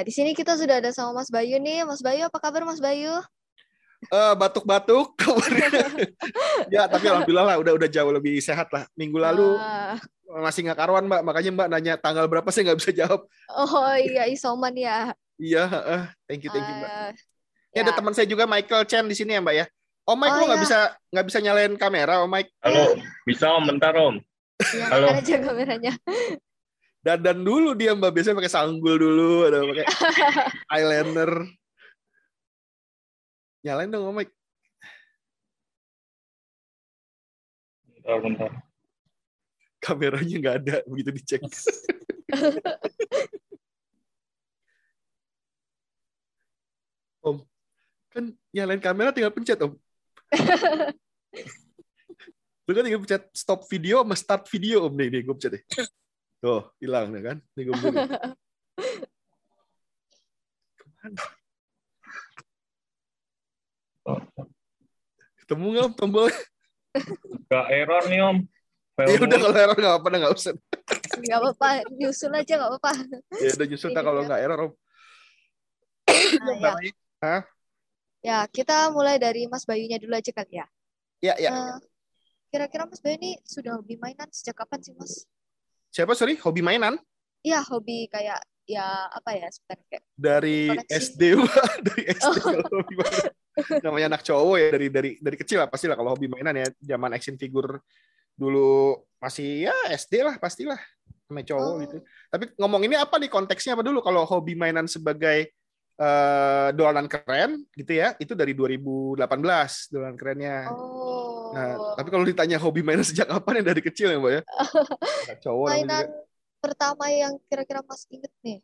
Ya, di sini kita sudah ada sama Mas Bayu nih. Mas Bayu, apa kabar Mas Bayu? Eh, batuk-batuk ya tapi alhamdulillah lah udah udah jauh lebih sehat lah minggu lalu Ah, masih nggak karuan mbak makanya mbak nanya tanggal berapa saya nggak bisa jawab oh iya, isoman ya. iya heeh. thank you thank you mbak Ah, ini ada ya. teman saya juga Michael Chen di sini ya mbak ya Om Mike Oh, lu nggak iya. bisa nggak bisa nyalain kamera Om Mike Halo, bisa om, bentar om. Nyalakan Halo. aja kameranya. Dandan dulu dia mbak. Biasanya pakai sanggul dulu ada pakai eyeliner. Nyalain dong Om Mike. Bentar, bentar. kameranya nggak ada begitu dicek. Om kan nyalain kamera tinggal pencet Om. Lu kan tinggal pencet stop video sama start video Om. Nih, nih gue pencet deh. Tuh, hilang ya kan? Nih gue. Ke mana? Ketemu nggak Om tombolnya? Gak error nih om. Ya udah kalau error nggak apa-apa, nggak usah. Nggak apa-apa, nyusul aja nggak apa-apa. Ya udah nyusul tak kalau nggak error Om. Nah, ya. ya, kita mulai dari Mas Bayunya dulu aja kali ya. Ya, ya. Eh, Kira-kira Mas Bayu ini sudah hobi mainan sejak kapan sih Mas? Siapa sorry? Hobi mainan? Iya, hobi kayak ya apa ya sebenarnya kayak Dari. SD, Mbak. dari SD kalau hobi mainan. Namanya anak cowok ya dari dari dari kecil lah pasti lah kalau hobi mainan ya zaman action figure dulu masih ya SD lah pastilah namanya cowok Oh. gitu. Tapi ngomong ini apa nih konteksnya apa dulu kalau hobi mainan sebagai eh, dolanan keren gitu ya itu dari 2018 dolanan kerennya. oh Nah, tapi kalau ditanya hobi mainan sejak kapan ya dari kecil ya mbak ya? Cowok mainan pertama yang kira-kira Mas inget nih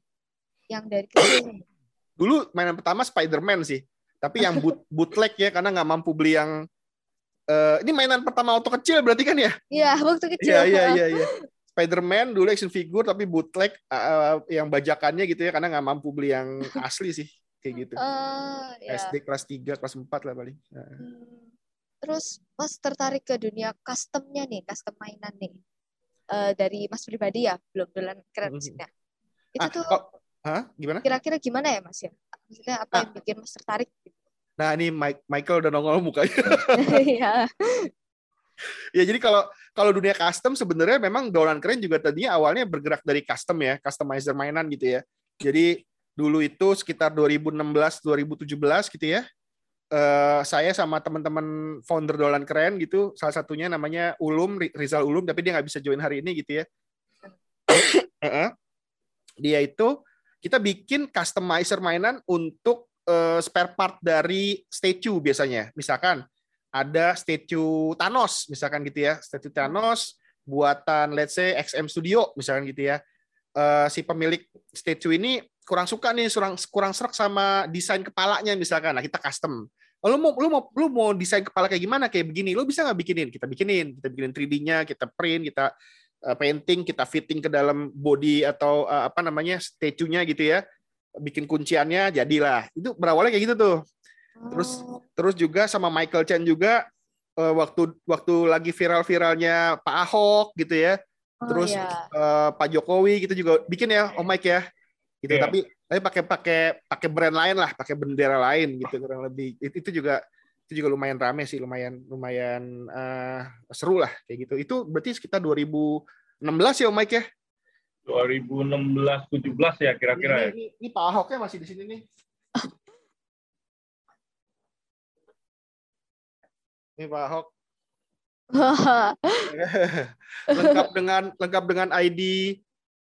yang dari kecil. Dulu mainan pertama Spider-Man sih. Tapi yang boot, bootleg ya karena nggak mampu beli yang eh, ini mainan pertama waktu kecil berarti kan ya? Iya, waktu kecil. Iya iya iya iya. Spider-Man dulu action figure tapi bootleg eh, yang bajakannya gitu ya karena nggak mampu beli yang asli sih kayak gitu. Eh, ya. SD kelas 3, kelas 4 lah paling. Nah. Hmm. Terus Mas tertarik ke dunia customnya nih, custom mainan nih. Eh, dari Mas pribadi ya, belum dolan keren musiknya. Itu Ah, tuh kok- Hah? Gimana? kira-kira gimana ya Mas ya? Maksudnya apa Ah. yang bikin Mas tertarik? Nah, ini Mike- Michael udah nongol mukanya. Iya. ya jadi kalau kalau dunia custom sebenarnya memang Dolan Keren juga tadinya awalnya bergerak dari custom ya, customizer mainan gitu ya. Jadi dulu itu sekitar 2016 2017 gitu ya. Eh, saya sama teman-teman founder Dolan Keren gitu, salah satunya namanya Ulum Ri- Rizal Ulum, tapi dia nggak bisa join hari ini gitu ya. Heeh. dia itu kita bikin customizer mainan untuk eh, spare part dari statue biasanya. Misalkan ada statue Thanos misalkan gitu ya statue Thanos buatan let's say XM Studio misalkan gitu ya Eh, si pemilik statue ini kurang suka nih kurang kurang serak sama desain kepalanya misalkan. Nah kita custom. Oh, lu mau lu mau lu mau desain kepala kayak gimana? Kayak begini. Lu bisa nggak bikinin? Kita bikinin. Kita bikinin 3D-nya kita print kita eh, painting kita fitting ke dalam body atau eh, apa namanya statue-nya gitu ya. Bikin kunciannya jadilah. Itu berawalnya kayak gitu tuh. Terus- Oh, Terus juga sama Michael Chen juga eh, waktu waktu lagi viral-viralnya Pak Ahok gitu ya. oh Terus iya. eh, Pak Jokowi gitu juga bikin ya Om Mike ya. Gitu Iya. tapi tapi pakai pakai pakai brand lain lah, pakai bendera lain gitu kurang lebih. Itu, itu juga itu juga lumayan rame sih, lumayan lumayan eh, seru lah kayak gitu. Itu berarti sekitar 2016 ya Om Mike ya. 2016 17 ya kira-kira ya. Ini, ini, ini Pak Ahoknya masih di sini nih. Nih Pak Ahok. lengkap dengan lengkap dengan ID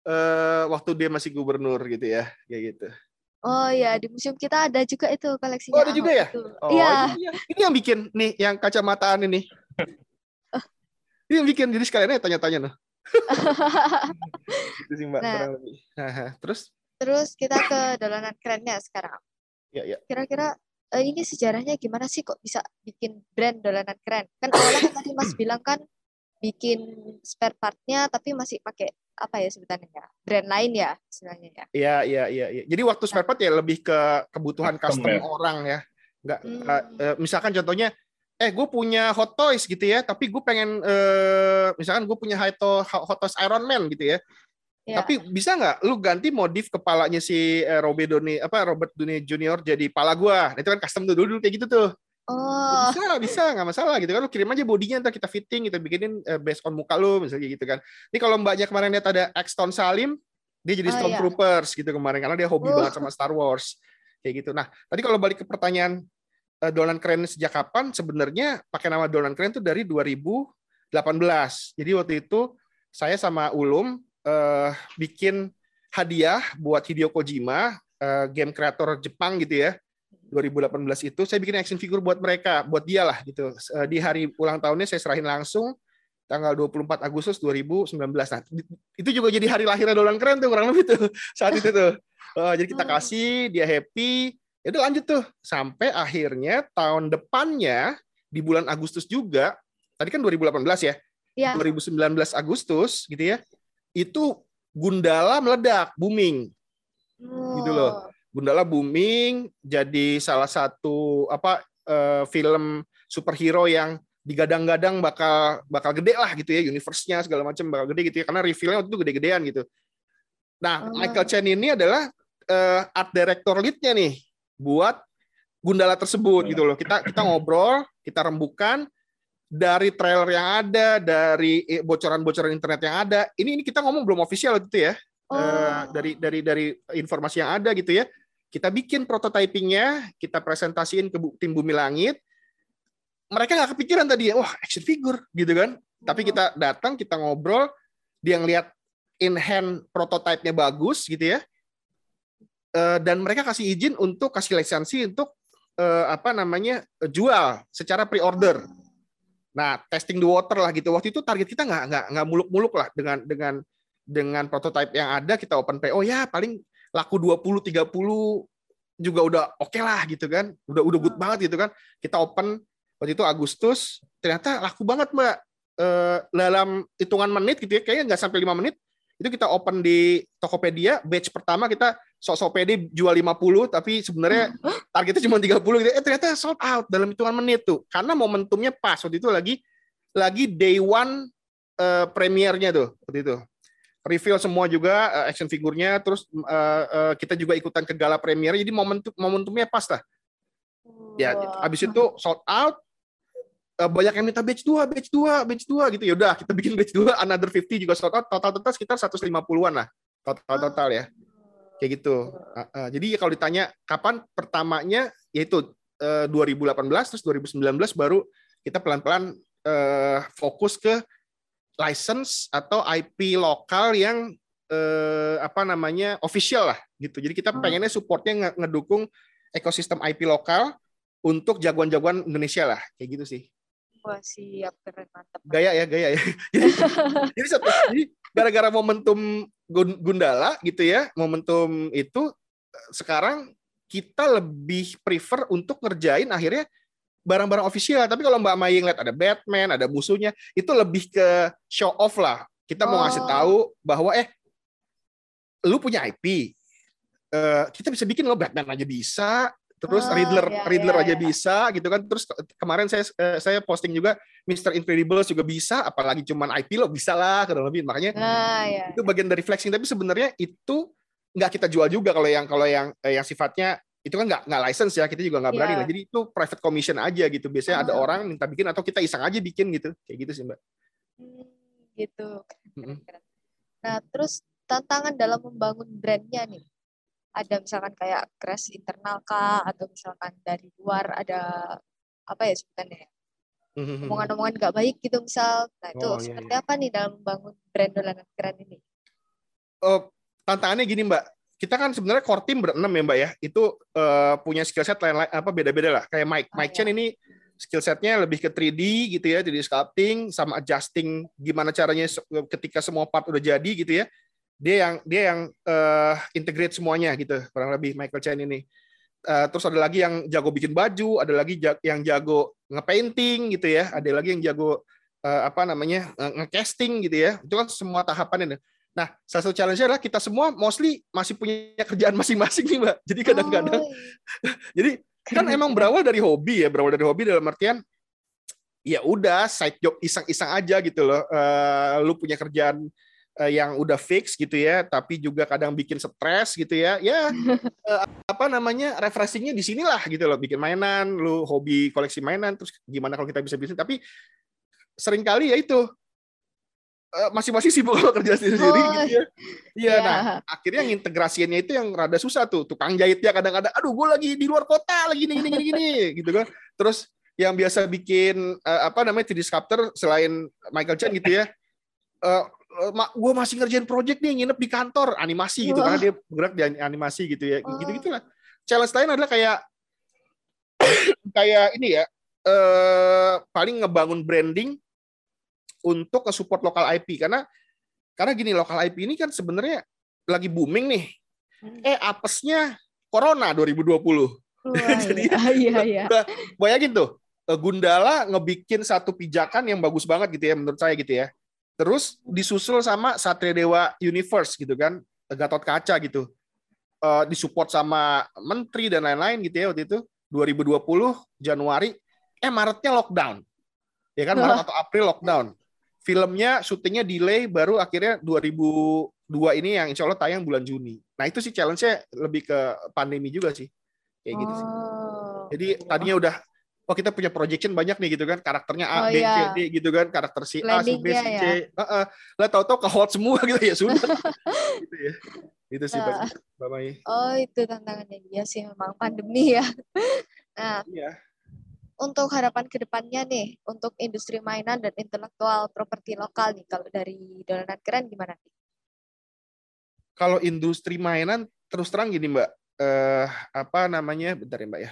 eh, waktu dia masih gubernur gitu ya, kayak gitu. oh ya di museum kita ada juga itu koleksinya. Oh, ada juga ya? itu. Oh, Iya. ini, ini yang bikin nih yang kacamataan ini. Ini yang bikin jadi sekalian aja tanya-tanya noh. Itu sih Mbak Nah. lebih. Haha. Terus Terus kita ke dolanan kerennya sekarang. ya ya. Kira-kira eh, ini sejarahnya gimana sih kok bisa bikin brand dolanan keren? Kan awalnya kan tadi Mas bilang kan bikin spare partnya tapi masih pakai apa ya sebutannya ya? Brand lain ya istilahnya ya. Iya, iya, iya, iya. Jadi waktu spare part ya lebih ke kebutuhan Custom custom ya? orang ya. Nggak, Hmm. eh, misalkan contohnya, eh gue punya hot toys gitu ya, tapi gue pengen, eh, misalkan gue punya hot toys, hot toys Iron Man gitu ya. Ya. Tapi bisa nggak lu ganti modif kepalanya si eh, Robert Downey apa Robert Downey Junior jadi pala gua. Nah, itu kan custom tuh dulu kayak gitu tuh. Oh, Bisa, bisa nggak masalah gitu kan. Lu kirim aja bodinya ntar kita fitting, kita bikinin eh, based on muka lu misalnya gitu kan. Ini kalau mbaknya kemarin lihat ada Axton Salim, dia jadi Oh, iya. Stormtroopers gitu kemarin karena dia hobi Uh. banget sama Star Wars. Kayak gitu. Nah, tadi kalau balik ke pertanyaan eh, dolanan keren sejak kapan? Sebenarnya pakai nama dolanan keren itu dari 2018. Jadi waktu itu saya sama Ulum eh, bikin hadiah buat Hideo Kojima, eh, game kreator Jepang gitu ya. 2018 itu saya bikin action figure buat mereka, buat dia lah gitu. Eh, Di hari ulang tahunnya saya serahin langsung tanggal 24 Agustus 2019. Nah, itu juga jadi hari lahirnya Dolan Keren tuh kurang lebih tuh saat itu tuh. Eh, jadi kita Oh. kasih, dia happy, ya udah lanjut tuh sampai akhirnya tahun depannya di bulan Agustus juga. Tadi kan 2018 ya. ya. 2019 Agustus gitu ya. Itu Gundala meledak, booming. Gitu loh. Gundala booming jadi salah satu apa eh, film superhero yang digadang-gadang bakal bakal gede lah gitu ya universe-nya segala macam bakal gede gitu ya karena reveal-nya waktu itu gede-gedean gitu. Nah, Oh. Michael Chen ini adalah eh, art director lead-nya nih buat Gundala tersebut gitu loh. Kita kita ngobrol, kita rembukan dari trailer yang ada, dari eh, bocoran-bocoran internet yang ada. Ini ini kita ngomong belum official waktu itu ya Oh. eh, dari dari dari informasi yang ada gitu ya. Kita bikin prototypingnya, kita presentasiin ke tim Bumi Langit. Mereka nggak kepikiran tadi wah action figure gitu kan. Tapi kita datang, kita ngobrol, dia ngeliat in hand prototype-nya bagus gitu ya. Eh, dan mereka kasih izin untuk kasih lisensi untuk eh, apa namanya jual secara pre-order. Nah, testing the water lah gitu. Waktu itu target kita nggak nggak nggak muluk-muluk lah dengan dengan dengan prototype yang ada kita open PO ya paling laku 20 30 juga udah oke lah gitu kan. Udah udah good banget gitu kan. Kita open waktu itu Agustus ternyata laku banget Mbak. Eh, dalam hitungan menit gitu ya kayaknya nggak sampai lima menit itu kita open di Tokopedia batch pertama kita sok-sok pede jual 50 tapi sebenarnya targetnya cuma 30 gitu. Eh ternyata sold out dalam hitungan menit tuh. Karena momentumnya pas waktu itu lagi lagi day one eh, premiernya tuh waktu itu. Reveal semua juga eh, action figurnya terus eh, eh, kita juga ikutan ke gala premier. Jadi momentum momentumnya pas lah. Ya, Wah. habis itu sold out. Eh, banyak yang minta batch 2, batch 2, batch 2 gitu. Ya udah kita bikin batch 2 another 50 juga sold out. Total total sekitar 150-an lah. Total total ya. Kayak gitu. Uh, uh, jadi kalau ditanya kapan pertamanya yaitu uh, 2018 terus 2019 baru kita pelan-pelan uh, fokus ke license atau IP lokal yang uh, apa namanya official lah gitu. Jadi kita Hmm. pengennya supportnya nge- ngedukung ekosistem IP lokal untuk jagoan-jagoan Indonesia lah kayak gitu sih. Wah, siap keren mantap. Gaya ya, gaya ya. jadi, jadi satu jadi gara-gara momentum Gun- Gundala gitu ya, momentum itu eh, sekarang kita lebih prefer untuk ngerjain akhirnya barang-barang official. Tapi kalau Mbak Mai ngeliat ada Batman, ada musuhnya, itu lebih ke show off lah. Kita mau ngasih Oh. tahu bahwa eh lu punya IP. Eh, kita bisa bikin lo Batman aja bisa, terus Oh, Riddler ya, Riddler ya, aja ya. bisa gitu kan. Terus ke- kemarin saya eh, saya posting juga Mr. Incredibles juga bisa, apalagi cuman IP lo bisa lah kurang lebih. Makanya Nah, ya. itu bagian dari flexing tapi sebenarnya itu nggak kita jual juga kalau yang kalau yang eh, yang sifatnya itu kan nggak nggak license ya kita juga nggak berani Iya. lah jadi itu private commission aja gitu biasanya ada Ah. orang minta bikin atau kita iseng aja bikin gitu kayak gitu sih mbak Hmm, gitu. Keren. Nah, terus tantangan dalam membangun brandnya nih. Ada misalkan kayak crash internal kah atau misalkan dari luar ada apa ya sebutannya? ya? Mhm. omongan-omongan nggak baik gitu misal. Nah itu Oh, iya, seperti apa nih dalam membangun brand dolanan keren ini? Eh, tantangannya gini mbak kita kan sebenarnya core team berenam ya mbak ya. Itu eh, punya skill set lain, lain apa beda-beda lah. Kayak Mike Oh, Mike iya. Chen ini skill setnya lebih ke 3D gitu ya 3D sculpting sama adjusting gimana caranya ketika semua part udah jadi gitu ya. Dia yang dia yang eh, integrate semuanya gitu kurang lebih Michael Chen ini. Eh, terus ada lagi yang jago bikin baju ada lagi yang jago ngepainting gitu ya ada lagi yang jago eh, apa namanya ngecasting gitu ya. Itu kan semua tahapannya Nah, salah satu challenge adalah kita semua mostly masih punya kerjaan masing-masing nih, Mbak. Jadi kadang-kadang, Oh, jadi kan emang keren. berawal dari hobi ya, berawal dari hobi dalam artian ya udah side job iseng-iseng aja gitu loh. Eh, lu punya kerjaan eh, yang udah fix gitu ya, tapi juga kadang bikin stres gitu ya. Ya eh, apa namanya refreshingnya di sinilah gitu loh, bikin mainan, lu hobi koleksi mainan, terus gimana kalau kita bisa bisnis. Tapi sering kali ya itu masing-masing sibuk kerja sendiri-sendiri Oh, gitu ya. Iya, Iya. nah akhirnya integrasiannya itu yang rada susah tuh tukang jahitnya kadang-kadang aduh gue lagi di luar kota lagi gini gini gini gini gitu kan terus yang biasa bikin eh, apa namanya 3D sculptor selain Michael Chen gitu ya eh gue masih ngerjain project nih nginep di kantor animasi gitu Wah. karena dia bergerak di gitu gitu ya Oh. gitu gitulah challenge lain adalah kayak kayak ini ya eh paling ngebangun branding untuk ke support lokal IP karena karena gini lokal IP ini kan sebenarnya lagi booming nih. Hmm. eh apesnya corona 2020 Wah, Jadi- iya, iya, iya. bayangin tuh eh, Gundala ngebikin satu pijakan yang bagus banget gitu ya menurut saya gitu ya. Terus disusul sama Satria Dewa Universe gitu kan Gatot Kaca gitu. Eh, disupport sama menteri dan lain-lain gitu ya waktu itu 2020 Januari. Eh Maretnya lockdown. Ya kan Maret atau April lockdown filmnya syutingnya delay baru akhirnya 2002 ini yang insya Allah tayang bulan Juni nah itu sih challenge-nya lebih ke pandemi juga sih kayak gitu sih Oh. jadi tadinya udah oh kita punya projection banyak nih gitu kan karakternya A, Oh, B, C, iya. D gitu kan karakter si A, si B, si C. Heeh. Lah tahu-tahu ke hold semua gitu ya sudah. gitu ya. Itu sih Ah. Mbak Mbak Mai. Oh, itu tantangannya dia sih memang pandemi ya. Nah, Iya. Untuk harapan ke depannya nih, untuk industri mainan dan intelektual properti lokal nih, kalau dari dolanan keren gimana nih? Kalau industri mainan terus terang gini Mbak, eh apa namanya? Bentar ya Mbak ya.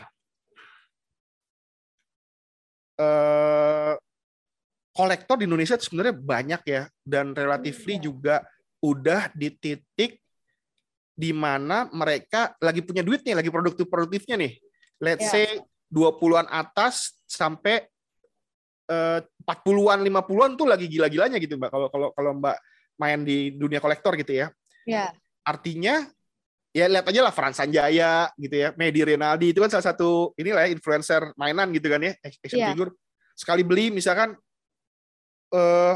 Eh kolektor di Indonesia itu sebenarnya banyak ya dan relatively Iya. juga udah di titik di mana mereka lagi punya duit nih, lagi produktif-produktifnya nih. Let's Ya. say 20-an atas sampai eh, 40-an, 50-an tuh lagi gila-gilanya gitu, Mbak. Kalau kalau kalau Mbak main di dunia kolektor gitu ya. Ya, Artinya ya lihat aja lah Frans Sanjaya gitu ya, Medi Renaldi itu kan salah satu inilah ya influencer mainan gitu kan ya, action Iya. figure. Sekali beli misalkan eh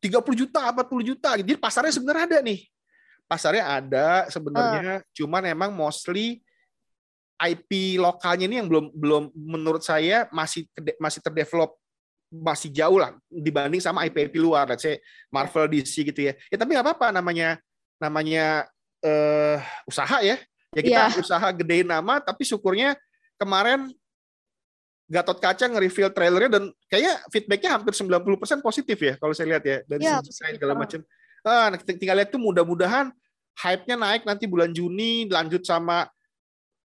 30 juta, 40 juta. Jadi pasarnya sebenarnya ada nih. Pasarnya ada sebenarnya, cuman emang mostly IP lokalnya ini yang belum belum menurut saya masih masih terdevelop masih jauh lah dibanding sama IP IP luar, let's say Marvel, DC gitu ya. Ya tapi nggak apa-apa namanya namanya eh usaha ya. Ya kita Iya. usaha gedein nama, tapi syukurnya kemarin Gatot Kaca nge-reveal trailernya dan kayaknya feedbacknya hampir 90% positif ya kalau saya lihat ya dari segi desain positif, segala macam. Ah, nah, tinggal lihat tuh mudah-mudahan hype-nya naik nanti bulan Juni lanjut sama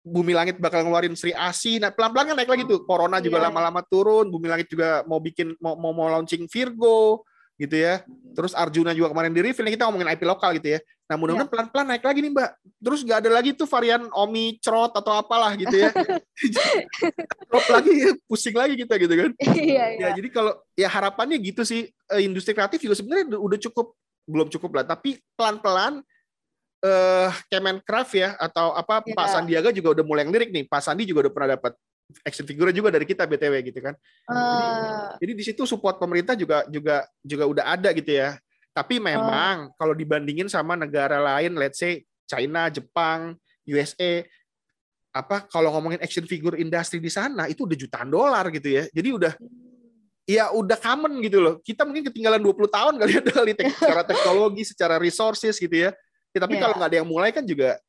Bumi Langit bakal ngeluarin Sri Asi. Nah, pelan-pelan kan naik lagi tuh. Corona juga Iya. lama-lama turun. Bumi Langit juga mau bikin mau mau, mau launching Virgo gitu ya. Terus Arjuna juga kemarin di reveal. Ini kita ngomongin IP lokal gitu ya. Nah, mudah-mudahan pelan-pelan naik lagi nih, Mbak. Terus nggak ada lagi tuh varian Omi Crot atau apalah gitu ya. Drop lagi, pusing lagi kita gitu kan. iya, iya. Ya, jadi kalau ya harapannya gitu sih eh, industri kreatif juga sebenarnya udah cukup belum cukup lah, tapi pelan-pelan eh Kemencraft ya atau apa Ya. Pak Sandiaga juga udah mulai ngelirik nih. Pak Sandi juga udah pernah dapat action figure juga dari kita BTW gitu kan. Eh, Jadi di situ support pemerintah juga juga juga udah ada gitu ya. Tapi memang kalau dibandingin sama negara lain let's say China, Jepang, USA apa kalau ngomongin action figure industri di sana itu udah jutaan dolar gitu ya. Jadi udah ya udah common gitu loh. Kita mungkin ketinggalan 20 tahun kali ya dari tek- secara teknologi, secara resources gitu ya. Ya, tapi Iya. kalau nggak ada yang mulai kan juga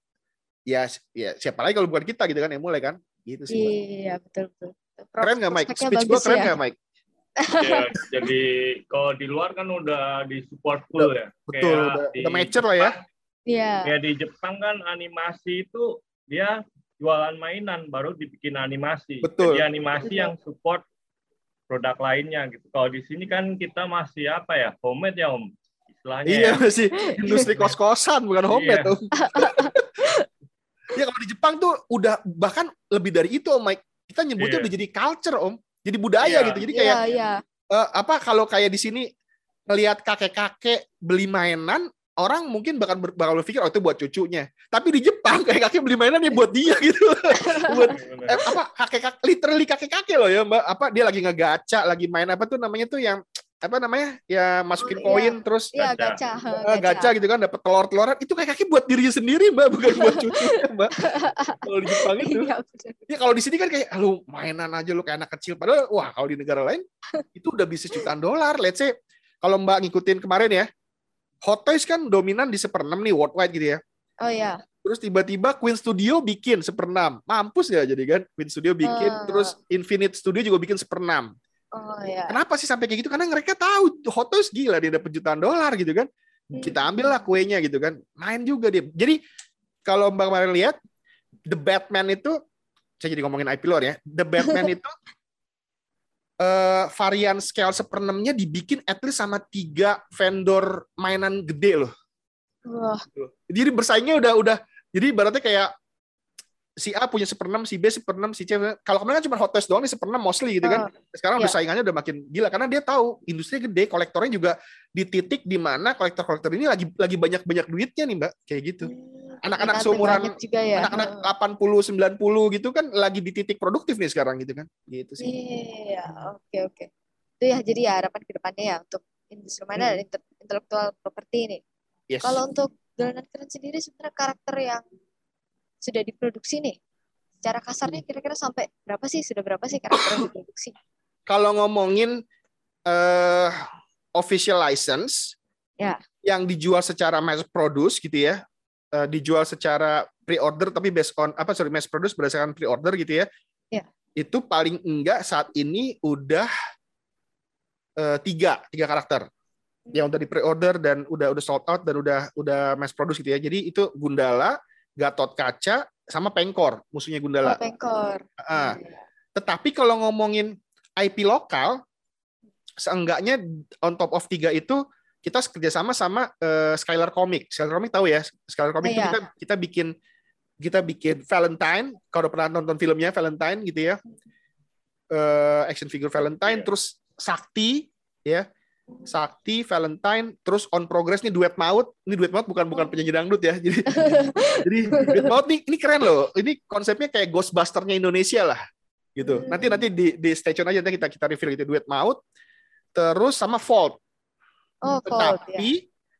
ya ya siapa lagi kalau bukan kita gitu kan yang mulai kan. Gitu sih. Iya, betul betul. Keren nggak Mike? Speech gua bagus keren ya. nggak Mike? Ya, jadi kalau di luar kan udah di support full ya. Betul, Kayak udah, di udah mature lah ya. Iya. Kayak di Jepang kan animasi itu dia jualan mainan baru dibikin animasi. Betul. Jadi animasi yang support produk lainnya gitu. Kalau di sini kan kita masih apa ya? Homemade ya, Om. Istilahnya Iya ya. masih industri kos-kosan bukan homemade Iya. Om. ya kalau di Jepang tuh udah bahkan lebih dari itu Om Mike. Kita nyebutnya Iya. udah jadi culture Om. Jadi budaya Iya. gitu. Jadi kayak Iya, iya. eh, apa kalau kayak di sini ngelihat kakek-kakek beli mainan orang mungkin bakal ber- bakal berpikir oh itu buat cucunya. Tapi di Jepang kakek-kakek beli mainan ya buat dia gitu. buat eh, apa kakek-kakek literally kakek-kakek loh ya Mbak. Apa dia lagi ngegaca, lagi main apa tuh namanya tuh yang apa namanya? Ya masukin Oh, koin terus Iya, Gacha. gacha. eh, gacha gitu kan dapat telur-teloran itu kayak kaki buat dirinya sendiri Mbak bukan buat cucunya Mbak. Kalau di Jepang itu. Iya. Ya kalau di sini kan kayak lu mainan aja lu kayak anak kecil padahal wah kalau di negara lain itu udah bisnis jutaan dolar. Let's say kalau Mbak ngikutin kemarin ya, Hot Toys kan dominan di seperenam nih worldwide gitu ya. Oh iya. Terus tiba-tiba Queen Studio bikin seperenam. Mampus ya jadi kan? Queen Studio bikin, Ah. terus Infinite Studio juga bikin seperenam. Oh iya. Kenapa sih sampai kayak gitu? Karena mereka tahu Hot Toys gila dia dapat jutaan dolar gitu kan. Kita ambil lah kuenya gitu kan. Main juga dia. Jadi kalau Mbak kemarin lihat The Batman itu saya jadi ngomongin IP luar ya. The Batman itu eh varian scale seperenamnya dibikin at least sama tiga vendor mainan gede loh. Wah, Jadi bersaingnya udah udah jadi ibaratnya kayak si A punya seperenam, si B seperenam, si C. Kalau kemarin kan cuma Hot Toys doang nih seperenam mostly gitu kan. Sekarang udah Iya. saingannya udah makin gila karena dia tahu industri gede, kolektornya juga di titik di mana kolektor-kolektor ini lagi lagi banyak-banyak duitnya nih, Mbak. Kayak gitu. Hmm, Anak-anak peminatnya seumuran- juga ya. Anak-anak Heeh. 80, 90 gitu kan lagi di titik produktif nih sekarang gitu kan. Gitu sih. Iya, oke oke. Itu ya jadi ya harapan ke depannya ya untuk industri dan inte- intelektual properti ini. Yes. Kalau untuk keren sendiri sebenarnya karakter yang sudah diproduksi nih. Secara kasarnya kira-kira sampai berapa sih? Sudah berapa sih karakter yang diproduksi? kalau ngomongin eh official license Ya. yang dijual secara mass produce gitu ya, eh, dijual secara pre-order tapi based on apa sorry mass produce berdasarkan pre-order gitu ya. Ya. Itu paling enggak saat ini udah eh, tiga tiga karakter yang udah di pre-order dan udah udah sold out dan udah udah mass produce gitu ya. Jadi itu Gundala, Gatot Kaca, sama Pengkor musuhnya Oh, Gundala. Pengkor. Ah. Iya. Tetapi kalau ngomongin IP lokal, seenggaknya on top of tiga itu kita kerjasama sama eh, Skylar Comic. Skylar Comic tahu ya? Skylar Comic itu Iya. kita kita bikin kita bikin Valentine. Kalau udah pernah nonton filmnya Valentine gitu ya, eh, action figure Valentine, Iya. terus Sakti ya, Sakti Valentine, terus on progress nih duet maut. Ini duet maut bukan bukan penyanyi dangdut ya. Jadi jadi duet maut nih ini keren loh. Ini konsepnya kayak Ghostbuster-nya Indonesia lah gitu. Hmm. Nanti nanti di di stay tune aja nanti kita kita reveal gitu duet maut terus sama Vault. Oh, ya. Tetapi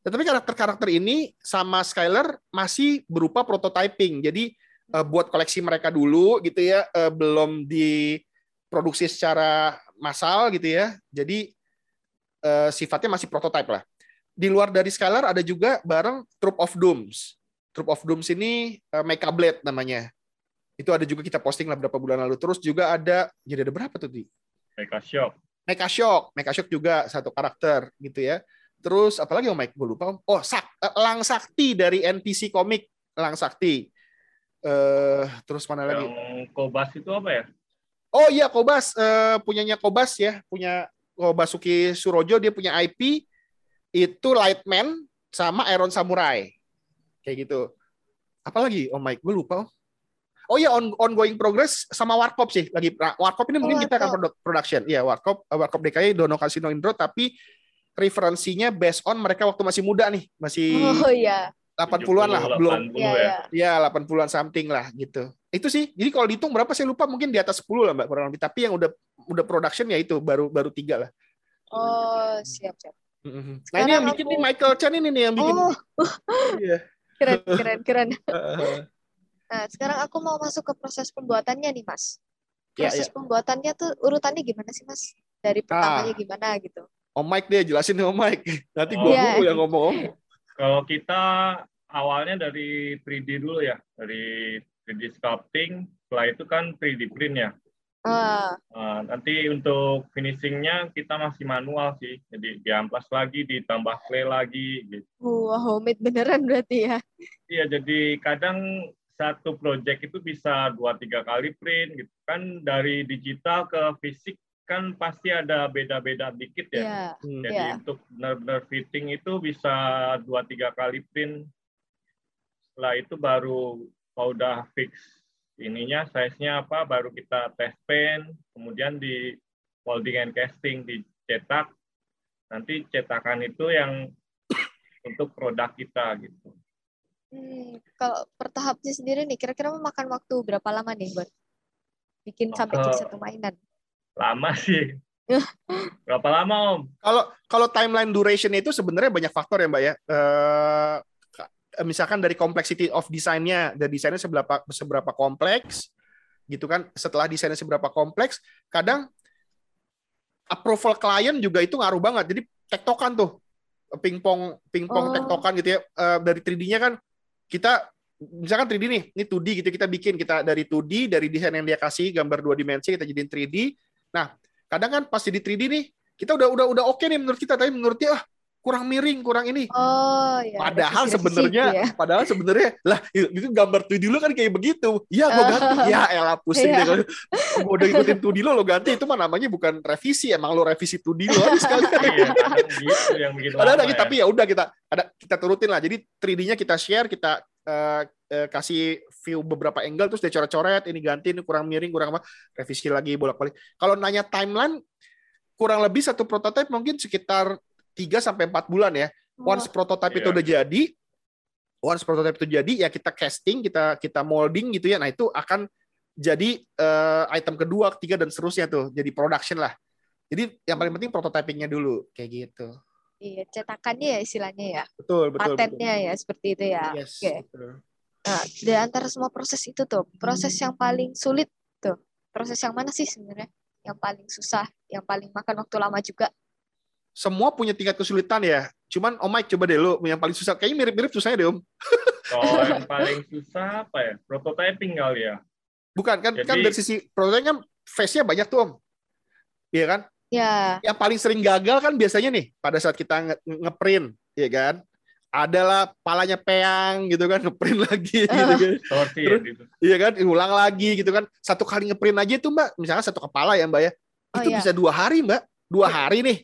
tetapi karakter-karakter ini sama Skyler masih berupa prototyping. Jadi eh, buat koleksi mereka dulu gitu ya, eh, belum diproduksi secara massal gitu ya. Jadi eh, sifatnya masih prototype lah. Di luar dari Skyler ada juga bareng Troop of Dooms. Troop of Dooms ini eh, Mecha Blade namanya. Itu ada juga kita posting lah beberapa bulan lalu. Terus juga ada jadi ada berapa tuh di? Mereka shock. Mecha Shock, Mecha Shock juga satu karakter gitu ya. Terus apalagi oh Mike, gue lupa. Om. Oh, Sak, eh, Lang Sakti dari NPC Komik, Lang Sakti. Eh, terus mana lagi? Yang Kobas itu apa ya? Oh iya Kobas, eh, punyanya Kobas ya, punya Kobasuki Surojo dia punya IP itu Lightman sama Iron Samurai. Kayak gitu. Apalagi oh Mike, gue lupa. Om. Oh iya on, ongoing progress sama Warkop sih lagi nah, Warkop ini Oh, mungkin kita akan produ- production. Iya Warkop eh, Warkop DKI Dono Casino Indro tapi referensinya based on mereka waktu masih muda nih, masih Oh iya. 80-an lah, 70, belum 80 Iya, ya. iya. Ya, 80-an something lah gitu. Itu sih. Jadi kalau dihitung berapa saya lupa mungkin di atas 10 lah Mbak kurang lebih. Tapi yang udah udah production ya itu baru baru tiga lah. Oh, siap, siap. Nah ini Sekarang yang bikin aku- nih Michael Chan ini nih yang bikin. Oh, Iya. keren, keren, keren. Nah, sekarang aku mau masuk ke proses pembuatannya nih, Mas. Iya, Proses pembuatannya tuh urutannya gimana sih, Mas? Dari pertamanya gimana gitu? Om Mike deh jelasin nih Om Mike. Nanti gua Iya. dulu yang ngomong. Kalau kita awalnya dari 3D dulu ya, dari 3D sculpting, setelah itu kan 3D print ya. Ah, Nah, nanti untuk finishingnya kita masih manual sih, jadi diamplas lagi, ditambah clay lagi. Gitu. wah homemade beneran berarti ya. Iya, jadi kadang satu project itu bisa dua tiga kali print gitu kan dari digital ke fisik kan pasti ada beda-beda dikit ya. Iya. Hmm. Jadi Iya. untuk benar-benar fitting itu bisa dua tiga kali print. Setelah itu baru kalau udah fix ininya size-nya apa baru kita test pen, kemudian di molding and casting dicetak. Nanti cetakan itu yang untuk produk kita gitu. Hmm, kalau per tahapnya sendiri nih, kira-kira memakan waktu berapa lama nih buat bikin sampai jadi Eh, satu mainan? Lama sih. Berapa lama Om? Kalau kalau timeline duration itu sebenarnya banyak faktor ya Mbak ya. Eh, ka- misalkan dari complexity of desainnya, dari desainnya seberapa seberapa kompleks, gitu kan. Setelah desainnya seberapa kompleks, kadang approval klien juga itu ngaruh banget. Jadi tektokan tuh, pingpong pingpong Oh. tektokan gitu ya. Eh, dari 3D-nya kan kita misalkan 3D nih, ini 2D gitu kita bikin kita dari 2D dari desain yang dia kasih gambar dua dimensi kita jadiin 3D. Nah, kadang kan pasti di 3D nih kita udah udah udah oke nih menurut kita tapi menurut dia ah, kurang miring kurang ini Oh, ya. padahal sebenarnya ya. padahal sebenarnya lah itu gambar 2D dulu kan kayak begitu ya gua ganti ya elah pusing Iya. deh kalau gua udah ikutin 2D lo lo ganti itu mah namanya bukan revisi emang lo revisi 2D lo aja sekali Iya, gitu yang bikin ada ada ya. tapi ya udah kita ada kita turutin lah jadi 3D-nya kita share kita eh, eh, kasih view beberapa angle terus dia coret-coret ini ganti ini kurang miring kurang apa revisi lagi bolak-balik kalau nanya timeline kurang lebih satu prototipe mungkin sekitar 3 sampai 4 bulan ya once prototype itu Iya. udah jadi once prototype itu jadi ya kita casting kita kita molding gitu ya nah itu akan jadi eh, item kedua ketiga dan seterusnya tuh jadi production lah jadi yang paling penting prototypingnya dulu kayak gitu Iya, cetakannya ya istilahnya ya. betul betul Patennya ya seperti itu ya. betul. yes Oke. betul. Nah, di antara semua proses itu tuh, proses yang paling sulit tuh, proses yang mana sih sebenarnya? Yang paling susah, yang paling makan waktu lama juga. semua punya tingkat kesulitan ya cuman Om Mike coba deh lu yang paling susah kayaknya mirip-mirip susahnya deh Om Kalau yang paling susah apa ya? Prototyping kali ya. bukan kan kan Jadi- dari sisi prototype kan face-nya banyak tuh Om Iya kan Ya, yang paling sering gagal kan biasanya nih pada saat kita nge- ngeprint ya kan adalah palanya peang gitu kan ngeprint lagi gitu kan Terus- gitu. iya kan ulang lagi gitu kan satu kali ngeprint aja itu mbak misalnya satu kepala ya mbak ya Oh, itu iya. bisa dua hari mbak dua hari nih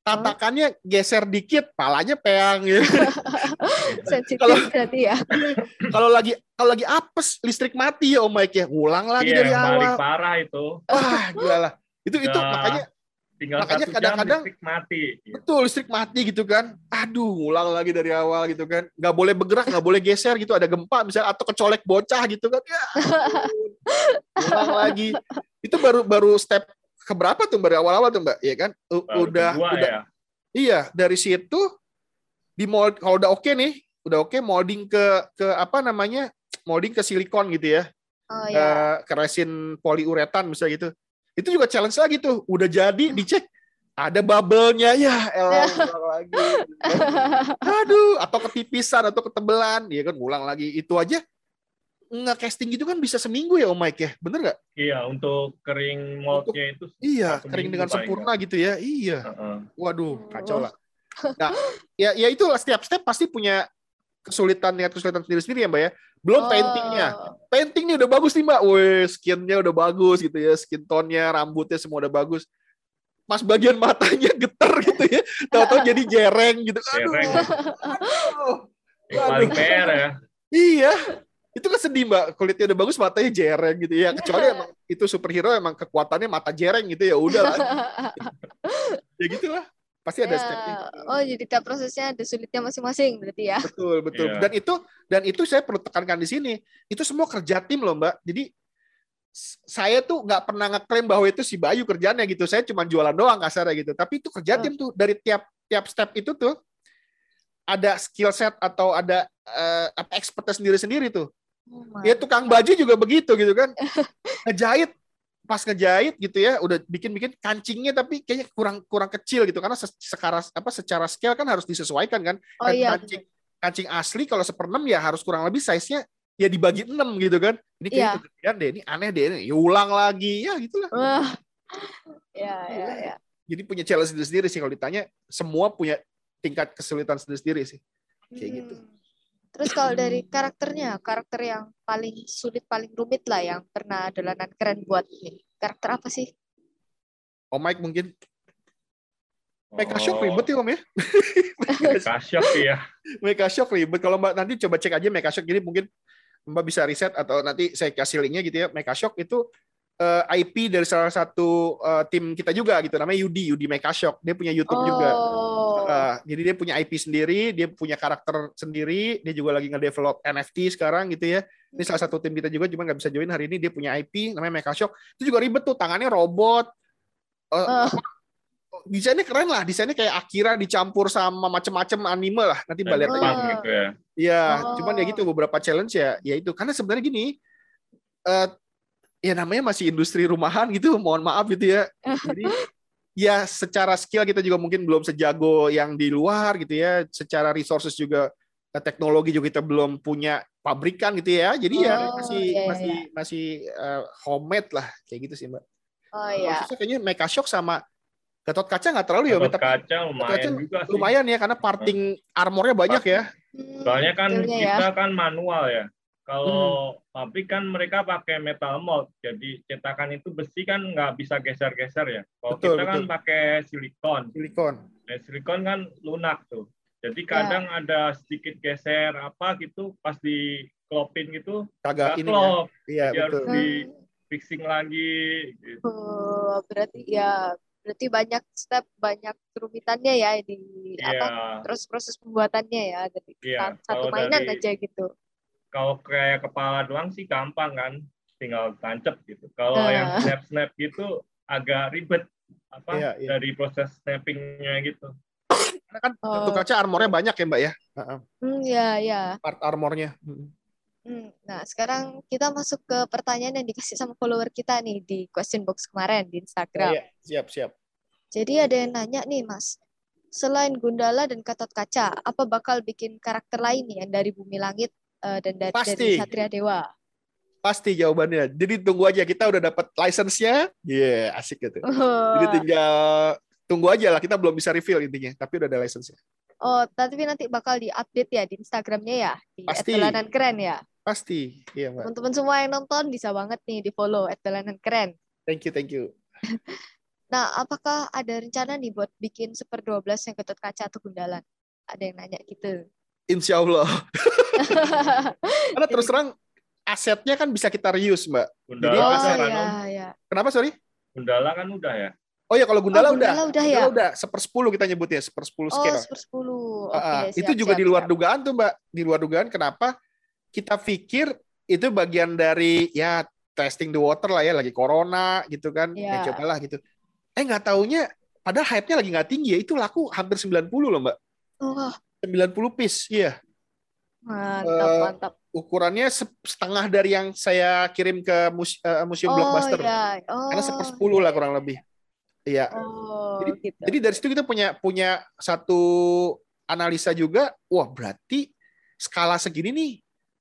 tatakannya geser dikit palanya peang gitu. Kalau- berarti ya. kalau lagi kalau lagi apes listrik mati ya om Mike ya ulang lagi Iya, dari yang paling awal parah itu. wah gila lah itu itu makanya Tinggal Makanya satu jam kadang-kadang- listrik mati. Gitu. betul listrik mati gitu kan aduh ulang lagi dari awal gitu kan nggak boleh bergerak nggak boleh geser gitu ada gempa misalnya atau kecolek bocah gitu kan ya ulang lagi itu baru baru step keberapa tuh baru awal-awal tuh mbak ya kan U- Baru udah kedua udah ya. iya dari situ di mold kalau udah oke nih udah oke molding ke ke apa namanya molding ke silikon gitu ya Oh eh, ya. ke resin poliuretan misalnya gitu. Itu juga challenge lagi tuh. Udah jadi dicek ada bubble-nya ya elah ulang lagi. Aduh, atau ketipisan atau ketebelan, ya kan ulang lagi. Itu aja nge-casting gitu kan bisa seminggu ya Om Mike ya. Bener nggak? Iya, untuk kering moldnya itu. Iya, kering dengan sempurna gitu ya. Iya. Heeh. Waduh, kacau lah. Nah, ya ya itulah setiap step pasti punya kesulitan tingkat kesulitan sendiri-sendiri ya Mbak ya. Belum Oh. paintingnya. Painting nih udah bagus nih Mbak. Wih, skinnya udah bagus gitu ya. Skin tone-nya, rambutnya semua udah bagus. Pas bagian matanya geter gitu ya. Tahu-tahu jadi jereng gitu. Aduh. Jereng. aduh. Paling PR ya. Iya. Itu kan sedih Mbak. Kulitnya udah bagus, matanya jereng gitu ya. Kecuali emang itu superhero emang kekuatannya mata jereng gitu ya. Udah lah. Ya gitulah. Pasti ada Ya. stepnya. Oh, jadi tiap prosesnya ada sulitnya masing-masing berarti ya. Betul, betul. Iya. Dan itu dan itu saya perlu tekankan di sini. Itu semua kerja tim loh, Mbak. Jadi saya tuh nggak pernah ngeklaim bahwa itu si Bayu kerjanya gitu. Saya cuma jualan doang kasarnya gitu. Tapi itu kerja Hmm. tim tuh dari tiap tiap step itu tuh ada skill set atau ada eh, apa expertise sendiri-sendiri tuh. Oh, Ya tukang baju juga begitu gitu kan. Ngejahit pas ngejahit gitu ya udah bikin-bikin kancingnya tapi kayaknya kurang kurang kecil gitu karena se- secara apa secara scale kan harus disesuaikan kan Oh kan iya. kancing kancing asli kalau seperenam ya harus kurang lebih size-nya ya dibagi enam gitu kan. Ini kayaknya Iya. kegedean deh, ini aneh deh, ini ya ulang lagi, ya gitulah. Wah. Ya, ya, ya. Jadi punya challenge sendiri-sendiri sih kalau ditanya, semua punya tingkat kesulitan sendiri-sendiri sih. Kayak gitu. Terus kalau dari karakternya, karakter yang paling sulit, paling rumit lah yang pernah dolanan keren buat ini. Karakter apa sih? Oh Mike mungkin Mega Oh, Shock ribet ya Om ya? Mega Shock ya. Mega Shock ribet. Kalau Mbak nanti coba cek aja Mega Shock, jadi mungkin Mbak bisa riset atau nanti saya kasih linknya gitu ya. Mega Shock itu eh, IP dari salah satu eh, tim kita juga gitu, namanya Yudi, Yudi Mega Shock. Dia punya YouTube juga. Oh. Uh, jadi dia punya IP sendiri, dia punya karakter sendiri, dia juga lagi nge-develop NFT sekarang gitu ya. Ini salah satu tim kita juga, cuma nggak bisa join hari ini. Dia punya IP, namanya Mecha Shock. Itu juga ribet tuh, tangannya robot. Uh, Eh. Desainnya keren lah, desainnya kayak Akira dicampur sama macem-macem anime lah. Nanti mbak lihat. Jepang gitu ya. Iya, Oh. cuman ya gitu beberapa challenge ya, ya itu. Karena sebenarnya gini, eh ya namanya masih industri rumahan gitu, mohon maaf gitu ya. Jadi ya secara skill kita juga mungkin belum sejago yang di luar gitu ya. Secara resources juga eh, teknologi juga kita belum punya pabrikan gitu ya. Jadi ya Oh, masih iya, masih iya. masih eh, homemade lah kayak gitu sih mbak. Oh ya. Khususnya kayaknya Mecha Shock sama Gatot Kaca nggak terlalu ya, Gatot tapi kaca lumayan kaca juga sih. lumayan ya karena parting armornya banyak ya. Hmm, Soalnya kan detailnya ya. kita kan manual ya. Kalau Hmm. pabrik kan mereka pakai metal mold, jadi cetakan itu besi kan nggak bisa geser-geser ya. Kalau Betul, kita kan betul. pakai silikon, Silikon. nah, silikon kan lunak tuh. Jadi Ya. kadang ada sedikit geser apa gitu, pas dikelopin gitu, Kagak nggak ini ya. klop, Iya Jadi harus di Hmm. fixing lagi. Gitu. Oh, berarti ya berarti banyak step, banyak kerumitannya ya di apa Iya. terus proses pembuatannya ya dari Iya, sa- satu kalau mainan dari- aja gitu. Kalau kayak kepala doang sih gampang kan, tinggal tancap gitu. Kalau Ah. yang snap-snap gitu agak ribet apa Iya, iya. dari proses snappingnya gitu. Karena kan Oh. Kaca armornya banyak ya mbak ya. Heeh. Hmm, ya ya. Part armornya. Hmm, Nah, sekarang kita masuk ke pertanyaan yang dikasih sama follower kita nih di question box kemarin di Instagram. Iya, siap siap. Jadi ada yang nanya nih, Mas. Selain Gundala dan Gatot Kaca, apa bakal bikin karakter lain nih yang dari Bumi Langit eh, dan dari, Pasti. dari Satria Dewa? Pasti jawabannya. Jadi tunggu aja kita udah dapat license-nya. Iya, asik gitu. Jadi tinggal tunggu aja lah. Kita belum bisa reveal intinya, tapi udah ada license-nya. Oh, tapi nanti bakal di-update ya di Instagramnya ya, di Pasti. @dolanan keren ya. Pasti. Iya, Mbak. Teman-teman semua yang nonton bisa banget nih di follow @dolanan keren. Thank you, thank you. Nah, apakah ada rencana nih buat bikin Super 12 yang Gatot Kaca atau Gundalan? Ada yang nanya gitu. Insya Allah. Karena terus terang asetnya kan bisa kita reuse, Mbak. Gundala Jadi oh udah aset- kan, ya, Om? ya. Kenapa, sorry? Gundala kan udah ya. Oh ya, kalau Gundala, Oh, udah. Gundala udah ya? Gundala udah. Sepersepuluh kita nyebutnya, sepersepuluh Oh, scale. sepersepuluh. Oke, Ah, ah. siap, itu juga siap, di luar siap. dugaan tuh mbak di luar dugaan kenapa kita pikir itu bagian dari ya testing the water lah ya lagi corona gitu kan ya Iya. cobalah gitu eh nggak taunya padahal hype-nya lagi nggak tinggi ya itu laku hampir 90 loh mbak Wah, 90 piece iya mantap, mantap. ukurannya se- setengah dari yang saya kirim ke eh, museum Oh, blockbuster ya. Oh, karena sepersepuluh lah kurang lebih iya Oh, Jadi- gitu. Jadi dari situ kita punya punya satu analisa juga, wah berarti skala segini nih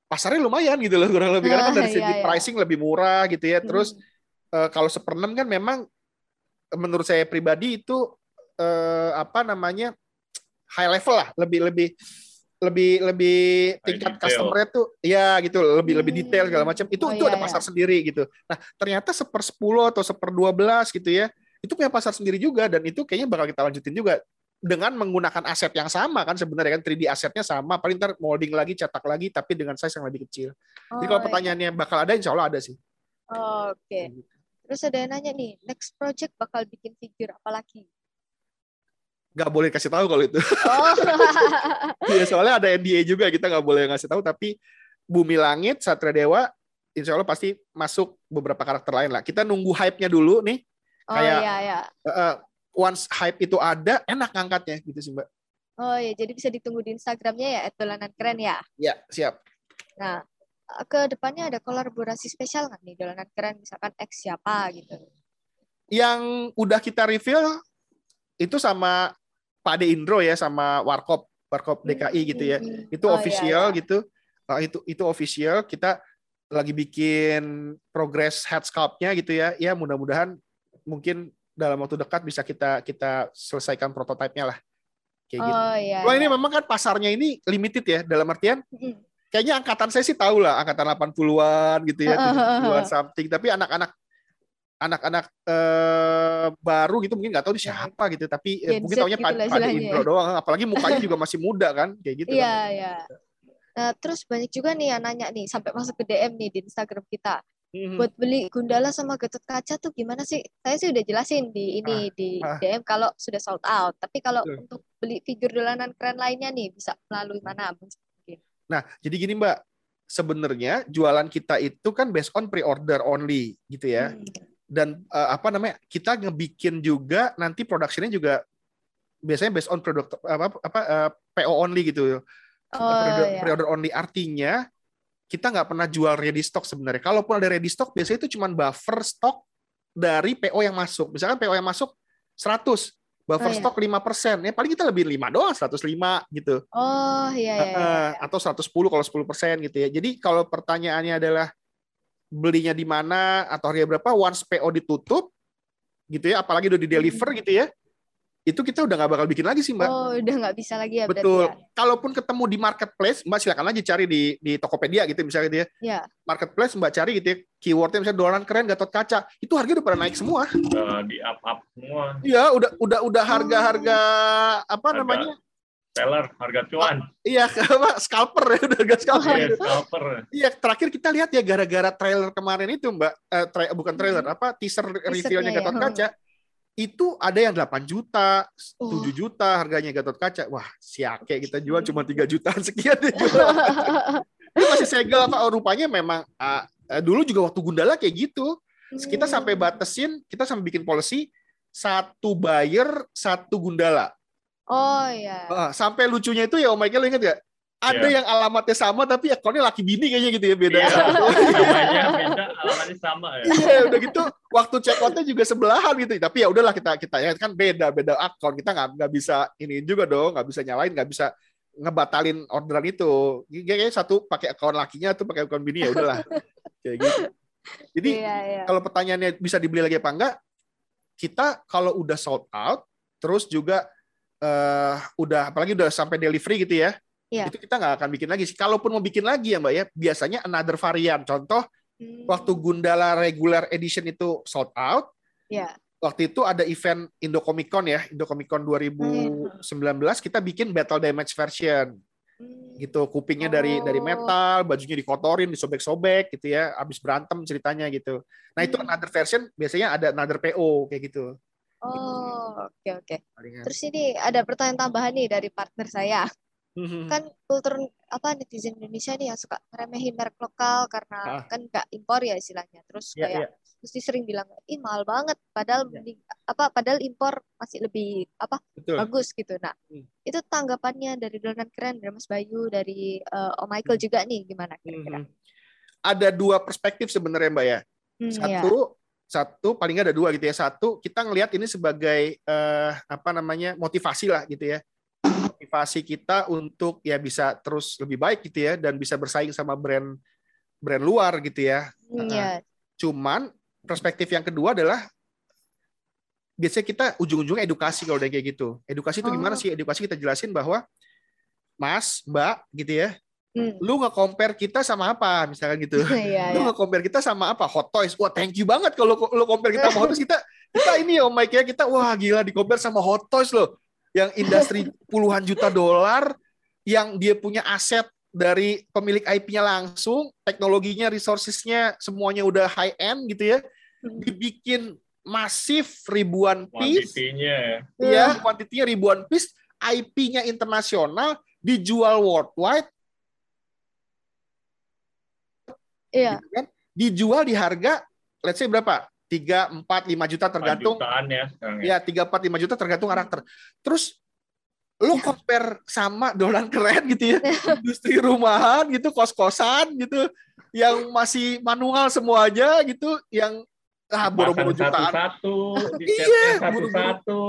pasarnya lumayan gitu loh kurang lebih karena kan dari Ah, segi iya, iya. pricing lebih murah gitu ya. Terus Hmm. eh, kalau seperenam kan memang menurut saya pribadi itu eh, apa namanya high level lah, lebih lebih lebih lebih tingkat detail. customer tuh ya gitu lebih lebih detail segala macam itu Oh, itu iya, ada iya. pasar sendiri gitu nah ternyata seper 10 atau seper 12 gitu ya itu punya pasar sendiri juga dan itu kayaknya bakal kita lanjutin juga dengan menggunakan aset yang sama kan sebenarnya kan 3D asetnya sama paling ntar molding lagi cetak lagi tapi dengan size yang lebih kecil jadi kalau Oh, pertanyaannya bakal ada insya Allah ada sih Oh, Oke. Terus ada yang nanya nih, next project bakal bikin figur apa lagi? Nggak boleh kasih tahu kalau itu. Oh, Iya, soalnya ada NDA juga kita nggak boleh ngasih tahu tapi Bumi Langit Satria Dewa insya Allah pasti masuk beberapa karakter lain lah. Kita nunggu hype-nya dulu nih. Oh Kayak- iya ya. Eh, once hype itu ada enak ngangkatnya gitu sih mbak. Oh iya, jadi bisa ditunggu di Instagramnya ya @dolanan keren ya. ya siap. Nah, ke depannya ada kolaborasi spesial nggak nih dolanan keren? Misalkan X siapa gitu. yang udah kita reveal itu sama Pak De Indro ya sama Warkop Warkop DKI gitu ya Hmm. itu Oh, iya, official iya. gitu Ah, itu itu official kita lagi bikin progress head sculpt-nya gitu ya. Ya mudah-mudahan mungkin dalam waktu dekat bisa kita kita selesaikan prototipe-nya lah. Kayak gitu. Oh iya. Cuma ini iya. memang kan pasarnya ini limited ya dalam artian kayaknya angkatan saya sih tahu lah angkatan 80-an gitu ya, 70-an something. Tapi anak-anak anak-anak eh, baru gitu mungkin nggak tahu ini siapa gitu, tapi eh, Gen mungkin Z taunya gitu Pak istilahnya Indro ya. doang. Apalagi mukanya juga masih muda kan, kayak gitu. Iya, kan. iya. Nah, terus banyak juga nih yang nanya nih sampai masuk ke DM nih di Instagram kita. Mhm. Buat beli Gundala sama Gatot Kaca tuh gimana sih? Saya sih udah jelasin di ini di ah. DM kalau sudah sold out. Tapi kalau Betul. untuk beli figur dolanan keren lainnya nih bisa melalui mana? Nah, jadi gini Mbak, sebenarnya jualan kita itu kan based on pre-order only gitu ya. Hmm. Dan eh, apa namanya? Kita ngebikin juga nanti production-nya juga biasanya based on product apa apa eh, PO only gitu. Oh pre-order, ya. pre-order only artinya kita nggak pernah jual ready stock sebenarnya. Kalaupun ada ready stock, biasanya itu cuma buffer stock dari PO yang masuk. Misalkan PO yang masuk 100, buffer Oh, iya. stock 5%. Ya paling kita lebih 5 doang, 105 gitu. Oh iya iya. iya. Eh, atau 110 kalau 10% gitu ya. Jadi kalau pertanyaannya adalah belinya di mana atau harga berapa, once PO ditutup gitu ya, apalagi udah di deliver gitu ya, itu kita udah nggak bakal bikin lagi sih mbak. Hmm. Oh udah nggak bisa lagi ya Betul. berarti Kalaupun ketemu di marketplace, mbak silakan aja cari di di Tokopedia gitu misalnya gitu ya. ya. Ya. Marketplace mbak cari gitu ya, keywordnya misalnya dolaran keren Gatot Kaca, itu harga udah pada naik semua. Udah di up up semua Iya, udah udah udah harga-harga apa Harga. namanya? Seller harga cuan Iya, apa scalper ya udah harga scalper. Iya, scalper Iya, terakhir kita lihat ya gara-gara trailer kemarin itu, Mbak. Eh, tra- bukan trailer, apa teaser reveal-nya ya. Gatot Kaca. Itu ada yang 8 juta, Oh. 7 juta harganya Gatot Kaca. Wah, siake kita jual cuma 3 jutaan sekian deh jual. Itu masih segel apa oh, rupanya memang eh, dulu juga waktu Gundala kayak gitu. Kita Hmm. sampai batasin, kita sampai bikin policy satu buyer, satu Gundala. Oh iya. Ah, sampai lucunya itu ya Om Michael inget gak? Ada Iya. yang alamatnya sama tapi akunnya laki bini kayaknya gitu ya beda. Iya, namanya beda alamatnya sama ya Iya, udah gitu waktu check outnya juga sebelahan gitu. Tapi ya udahlah kita kita ya kan beda beda akun kita nggak nggak bisa ini juga dong nggak bisa nyalain nggak bisa ngebatalin orderan itu. Kayaknya satu pakai akun lakinya tuh pakai akun bini ya udahlah kayak gitu. Jadi Iya iya. kalau pertanyaannya bisa dibeli lagi apa enggak, kita kalau udah sold out, terus juga eh, udah apalagi udah sampai delivery gitu ya, Iya. itu kita nggak akan bikin lagi. sih. Kalaupun mau bikin lagi ya mbak ya, biasanya another varian. Contoh Hmm. waktu Gundala regular edition itu sold out, Iya. waktu itu ada event Indo Comic Con ya, Indo Comic Con 2019 kita bikin battle damage version Hmm. gitu kupingnya dari dari Oh. metal bajunya dikotorin disobek-sobek gitu ya abis berantem ceritanya gitu nah itu Hmm. another version biasanya ada another PO kayak gitu Oh oke oke. Palingan. Terus ini ada pertanyaan tambahan nih dari partner saya. Hmm. kan kultur apa netizen Indonesia nih yang suka meremehin merek lokal karena Ah. kan nggak impor ya istilahnya terus Iya, kayak iya. mesti sering bilang ih mahal banget padahal Iya. mending apa padahal impor masih lebih apa betul bagus gitu nah Hmm. itu tanggapannya dari dolanan keren dari Mas Bayu dari eh, Om Michael juga nih gimana kira-kira Mhm. ada dua perspektif sebenarnya mbak ya Hmm, iya. satu satu paling nggak ada dua gitu ya satu kita ngelihat ini sebagai eh, apa namanya motivasi lah gitu ya motivasi kita untuk ya bisa terus lebih baik gitu ya dan bisa bersaing sama brand brand luar gitu ya Hmm, ya. Cuman perspektif yang kedua adalah biasanya kita ujung-ujungnya edukasi kalau udah kayak gitu. Edukasi itu gimana Oh. sih? Edukasi kita jelasin bahwa Mas, Mbak, gitu ya. Hmm. Lu nge-compare kita sama apa misalkan gitu. Iya, Lu iya. nge-compare kita sama apa? Hot Toys. Wah, thank you banget kalau lu compare kita sama Hot Toys. Kita kita ini ya, Om Mike ya, kita wah gila di-compare sama Hot Toys loh. Yang industri puluhan juta dolar yang dia punya aset dari pemilik IP-nya langsung, teknologinya, resources-nya semuanya udah high end gitu ya. Hmm. Dibikin masif ribuan piece, kuantitinya ya ya, kuantitinya ribuan piece, IP-nya internasional, dijual worldwide, Iya. gitu kan? Dijual di harga let's say berapa? 3, 4, 5 juta tergantung jutaan ya sekarang ya. ya 3 4 5 juta tergantung karakter. Terus lu compare sama dolan keren gitu ya. Industri rumahan gitu, kos-kosan gitu yang masih manual semuanya gitu yang ah boro-boro jutaan Satu-satu, di Iya, satu-satu.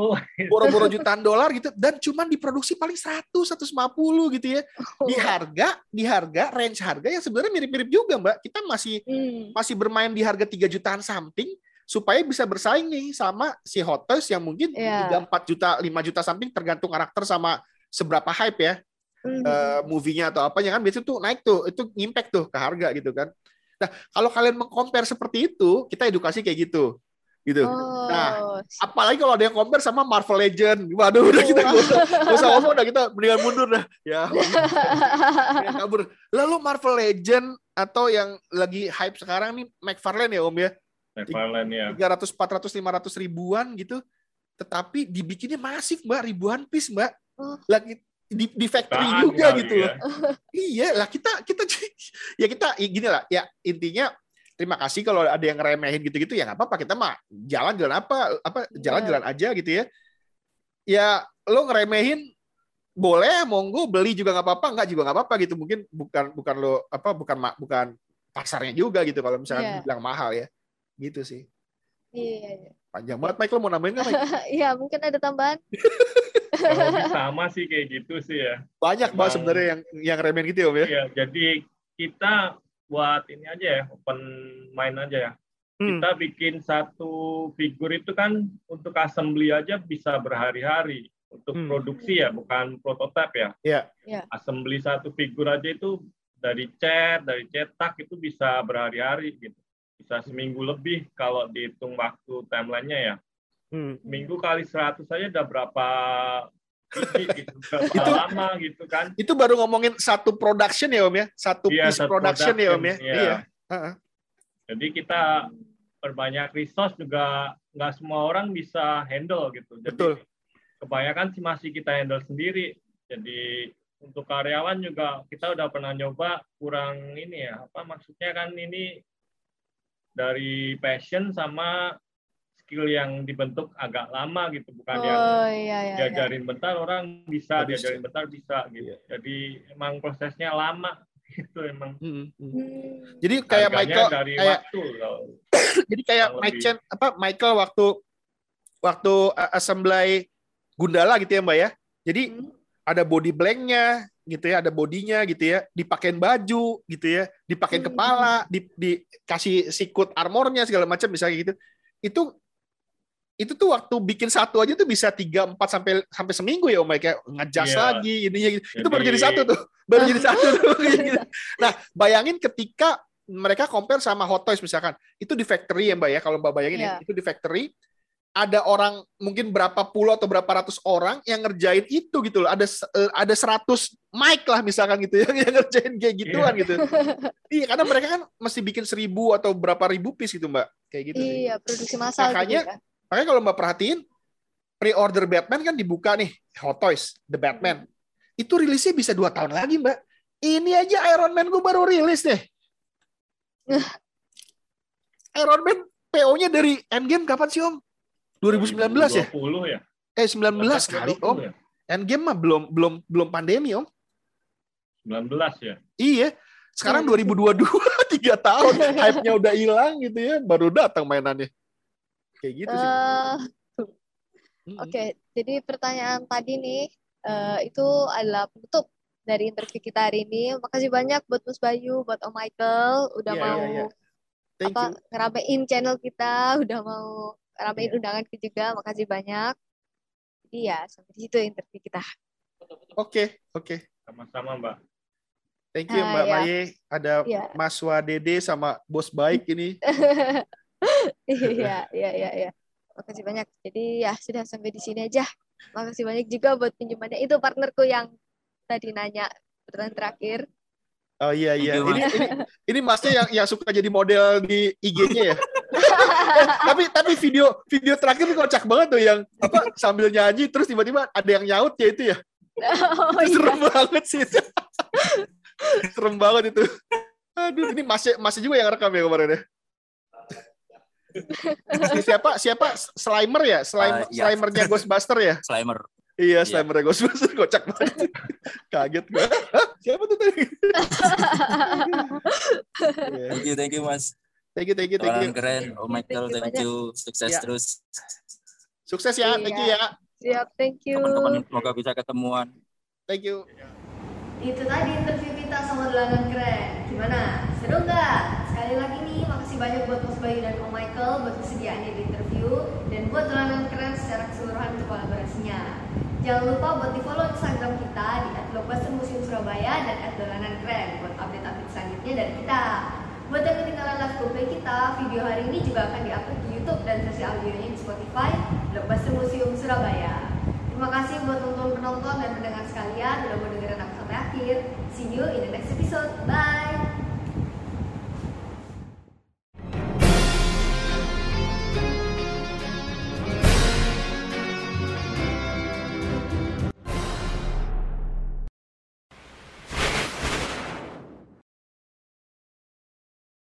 boro-boro jutaan dolar gitu dan cuman diproduksi paling 100 150 gitu ya di harga di harga range harga yang sebenarnya mirip-mirip juga mbak kita masih Hmm. masih bermain di harga 3 jutaan something supaya bisa bersaing nih sama si Hot Toys yang mungkin Iya. 3 4 juta 5 juta something tergantung karakter sama seberapa hype ya Hmm. eh, movie-nya atau apanya kan biasanya tuh naik tuh itu impact tuh ke harga gitu kan nah kalau kalian mengcompare seperti itu kita edukasi kayak gitu gitu. Oh, Nah, apalagi kalau ada yang compare sama Marvel Legend waduh udah kita nggak usah, nggak usah ngomong udah kita mendingan mundur dah. Ya mendingan kabur. Lalu Marvel Legend atau yang lagi hype sekarang nih McFarlane ya Om ya? Neverland ya. 300 400 500 ribuan gitu. Tetapi dibikinnya masif Mbak. Ribuan piece Mbak. Oh. lagi di, di factory Tahan juga kali gitu ya. loh iya lah kita kita ya kita ya gini lah ya intinya terima kasih kalau ada yang ngeremehin gitu-gitu ya nggak apa-apa kita mah jalan-jalan apa apa Iya. jalan-jalan aja gitu ya ya lo ngeremehin boleh monggo beli juga nggak apa-apa nggak juga nggak apa-apa gitu mungkin bukan bukan lo apa bukan bukan pasarnya juga gitu kalau misalnya Iya. bilang mahal ya gitu sih Iya, iya. panjang banget Mike lo mau nambahin nggak Mike? Iya, mungkin ada tambahan. Sama sih kayak gitu sih ya. banyak banget sebenarnya yang yang remehin gitu ya Om ya Iya, jadi kita buat ini aja ya, open main aja ya. Hmm. Kita bikin satu figur itu kan untuk assembly aja bisa berhari-hari. Untuk Hmm. produksi ya, bukan prototipe ya. Iya. Iya. Assembly satu figur aja itu dari cat, dari cetak itu bisa berhari-hari gitu. Bisa seminggu lebih kalau dihitung waktu timelinenya ya. Hmm. Minggu kali 100 saja udah berapa gitu, berapa Itu- lama gitu kan. itu baru ngomongin satu production ya Om ya satu Iya, piece satu production, ya Om ya production, iya iya. Jadi kita perbanyak resource juga nggak semua orang bisa handle gitu. Jadi Betul. kebanyakan sih masih kita handle sendiri. Jadi untuk karyawan juga kita udah pernah nyoba kurang ini ya apa maksudnya kan ini dari passion sama skill yang dibentuk agak lama gitu bukan yang Oh, iya, iya. iya. diajarin bentar orang bisa bisa. diajarin bentar bisa gitu. Iya. Jadi emang prosesnya lama gitu emang. Hmm, hmm. Hmm. jadi kayak Harganya Michael dari kayak waktu loh. jadi kayak. Chen apa Michael waktu waktu uh, assembly Gundala gitu ya Mbak ya jadi Hmm. ada body blanknya gitu ya ada bodinya gitu ya dipakein baju gitu ya dipakein Hmm. kepala di, dikasih sikut armornya segala macam misalnya gitu itu itu tuh waktu bikin satu aja tuh bisa tiga empat sampai sampai seminggu ya om Mike ya ngejas Iya. lagi ininya gitu. itu baru Jadi- jadi satu tuh. Baru jadi satu tuh. Gitu. nah bayangin ketika mereka compare sama Hot Toys misalkan. Itu di factory ya mbak ya. Kalau mbak bayangin ya Iya. itu di factory ada orang mungkin berapa puluh atau berapa ratus orang yang ngerjain itu gitu loh. Ada eh, ada 100 mic lah misalkan gitu ya yang ngerjain kayak gituan gitu. Iya karena mereka kan mesti bikin seribu atau berapa ribu piece gitu mbak. Kayak gitu Iya, produksi massal Makanya- gitu ya. Makanya kalau mbak perhatiin pre-order Batman kan dibuka nih Hot Toys The Batman. Itu rilisnya bisa dua tahun lagi mbak. Ini aja Iron Man gue baru rilis deh. Iron Man PO-nya dari Endgame kapan sih om? 2019 ya? 2020 ya? eh 19 kali 2020 om. ya? Endgame mah belum belum belum pandemi om. 19 ya? iya. Sekarang 2022 tiga tahun hype-nya udah hilang gitu ya. Baru datang mainannya kayak gitu sih Mm-mm. Oke, jadi pertanyaan tadi nih eh, itu adalah penutup dari interview kita hari ini. Makasih banyak buat Mas Bayu, buat Om Michael udah Iya, mau iya. thank apa you ngeramein channel kita, udah mau ngeramein Iya. undangan kita juga. Makasih banyak. Jadi ya sampai di situ interview kita. oke oke Sama-sama Mbak. Thank you Ah, Mbak ya. Maye. Ada Iya. Mas Wadede sama bos baik ini. Iya, iya, iya, iya. Makasih banyak. Jadi ya sudah sampai di sini aja. Makasih banyak juga buat pinjamannya. Itu partnerku yang tadi nanya pertanyaan terakhir. Oh iya iya. Ini ini ini Masnya yang yang suka jadi model di IG-nya ya. Eh, tapi tapi video video terakhir ini kocak banget tuh yang apa sambil nyanyi terus tiba-tiba ada yang nyaut ya itu ya. Oh, Itu iya. serem banget sih itu. serem banget itu. Aduh, ini Masnya Masnya juga yang rekam ya kemarin ya. Si- siapa siapa Slimer ya? Slimer Uh, ya. Slimernya Ghostbuster ya? Slimer. Iya, Iya. Slimer Ghostbuster kocak banget. Kaget gue. Siapa tuh tadi? Iya. Thank you, thank you Mas. Thank you, thank you, thank you. Dolanan keren. Oh Michael, Thank you thank you. Sukses Ya. terus. Sukses ya, thank you ya. Siap, thank you. Teman-teman semoga bisa ketemuan. Thank you. Itu tadi interview kita sama dolanan keren. Gimana? Seru nggak? Sekali lagi nih, makasih banyak buat Mas Bayu dan Om Michael buat kesediaannya di interview dan buat dolanan keren secara keseluruhan untuk kolaborasinya. Jangan lupa buat di follow Instagram kita di @blockbuster Museum Surabaya dan @dolanan keren buat update-update selanjutnya dari kita. Buat yang ketinggalan live GoPay kita, video hari ini juga akan diupload di YouTube dan versi audionya di Spotify Blockbuster Museum Surabaya. Terima kasih buat nonton penonton dan pendengar sekalian udah mau dengerin aku akhir. See you in the next episode. Bye.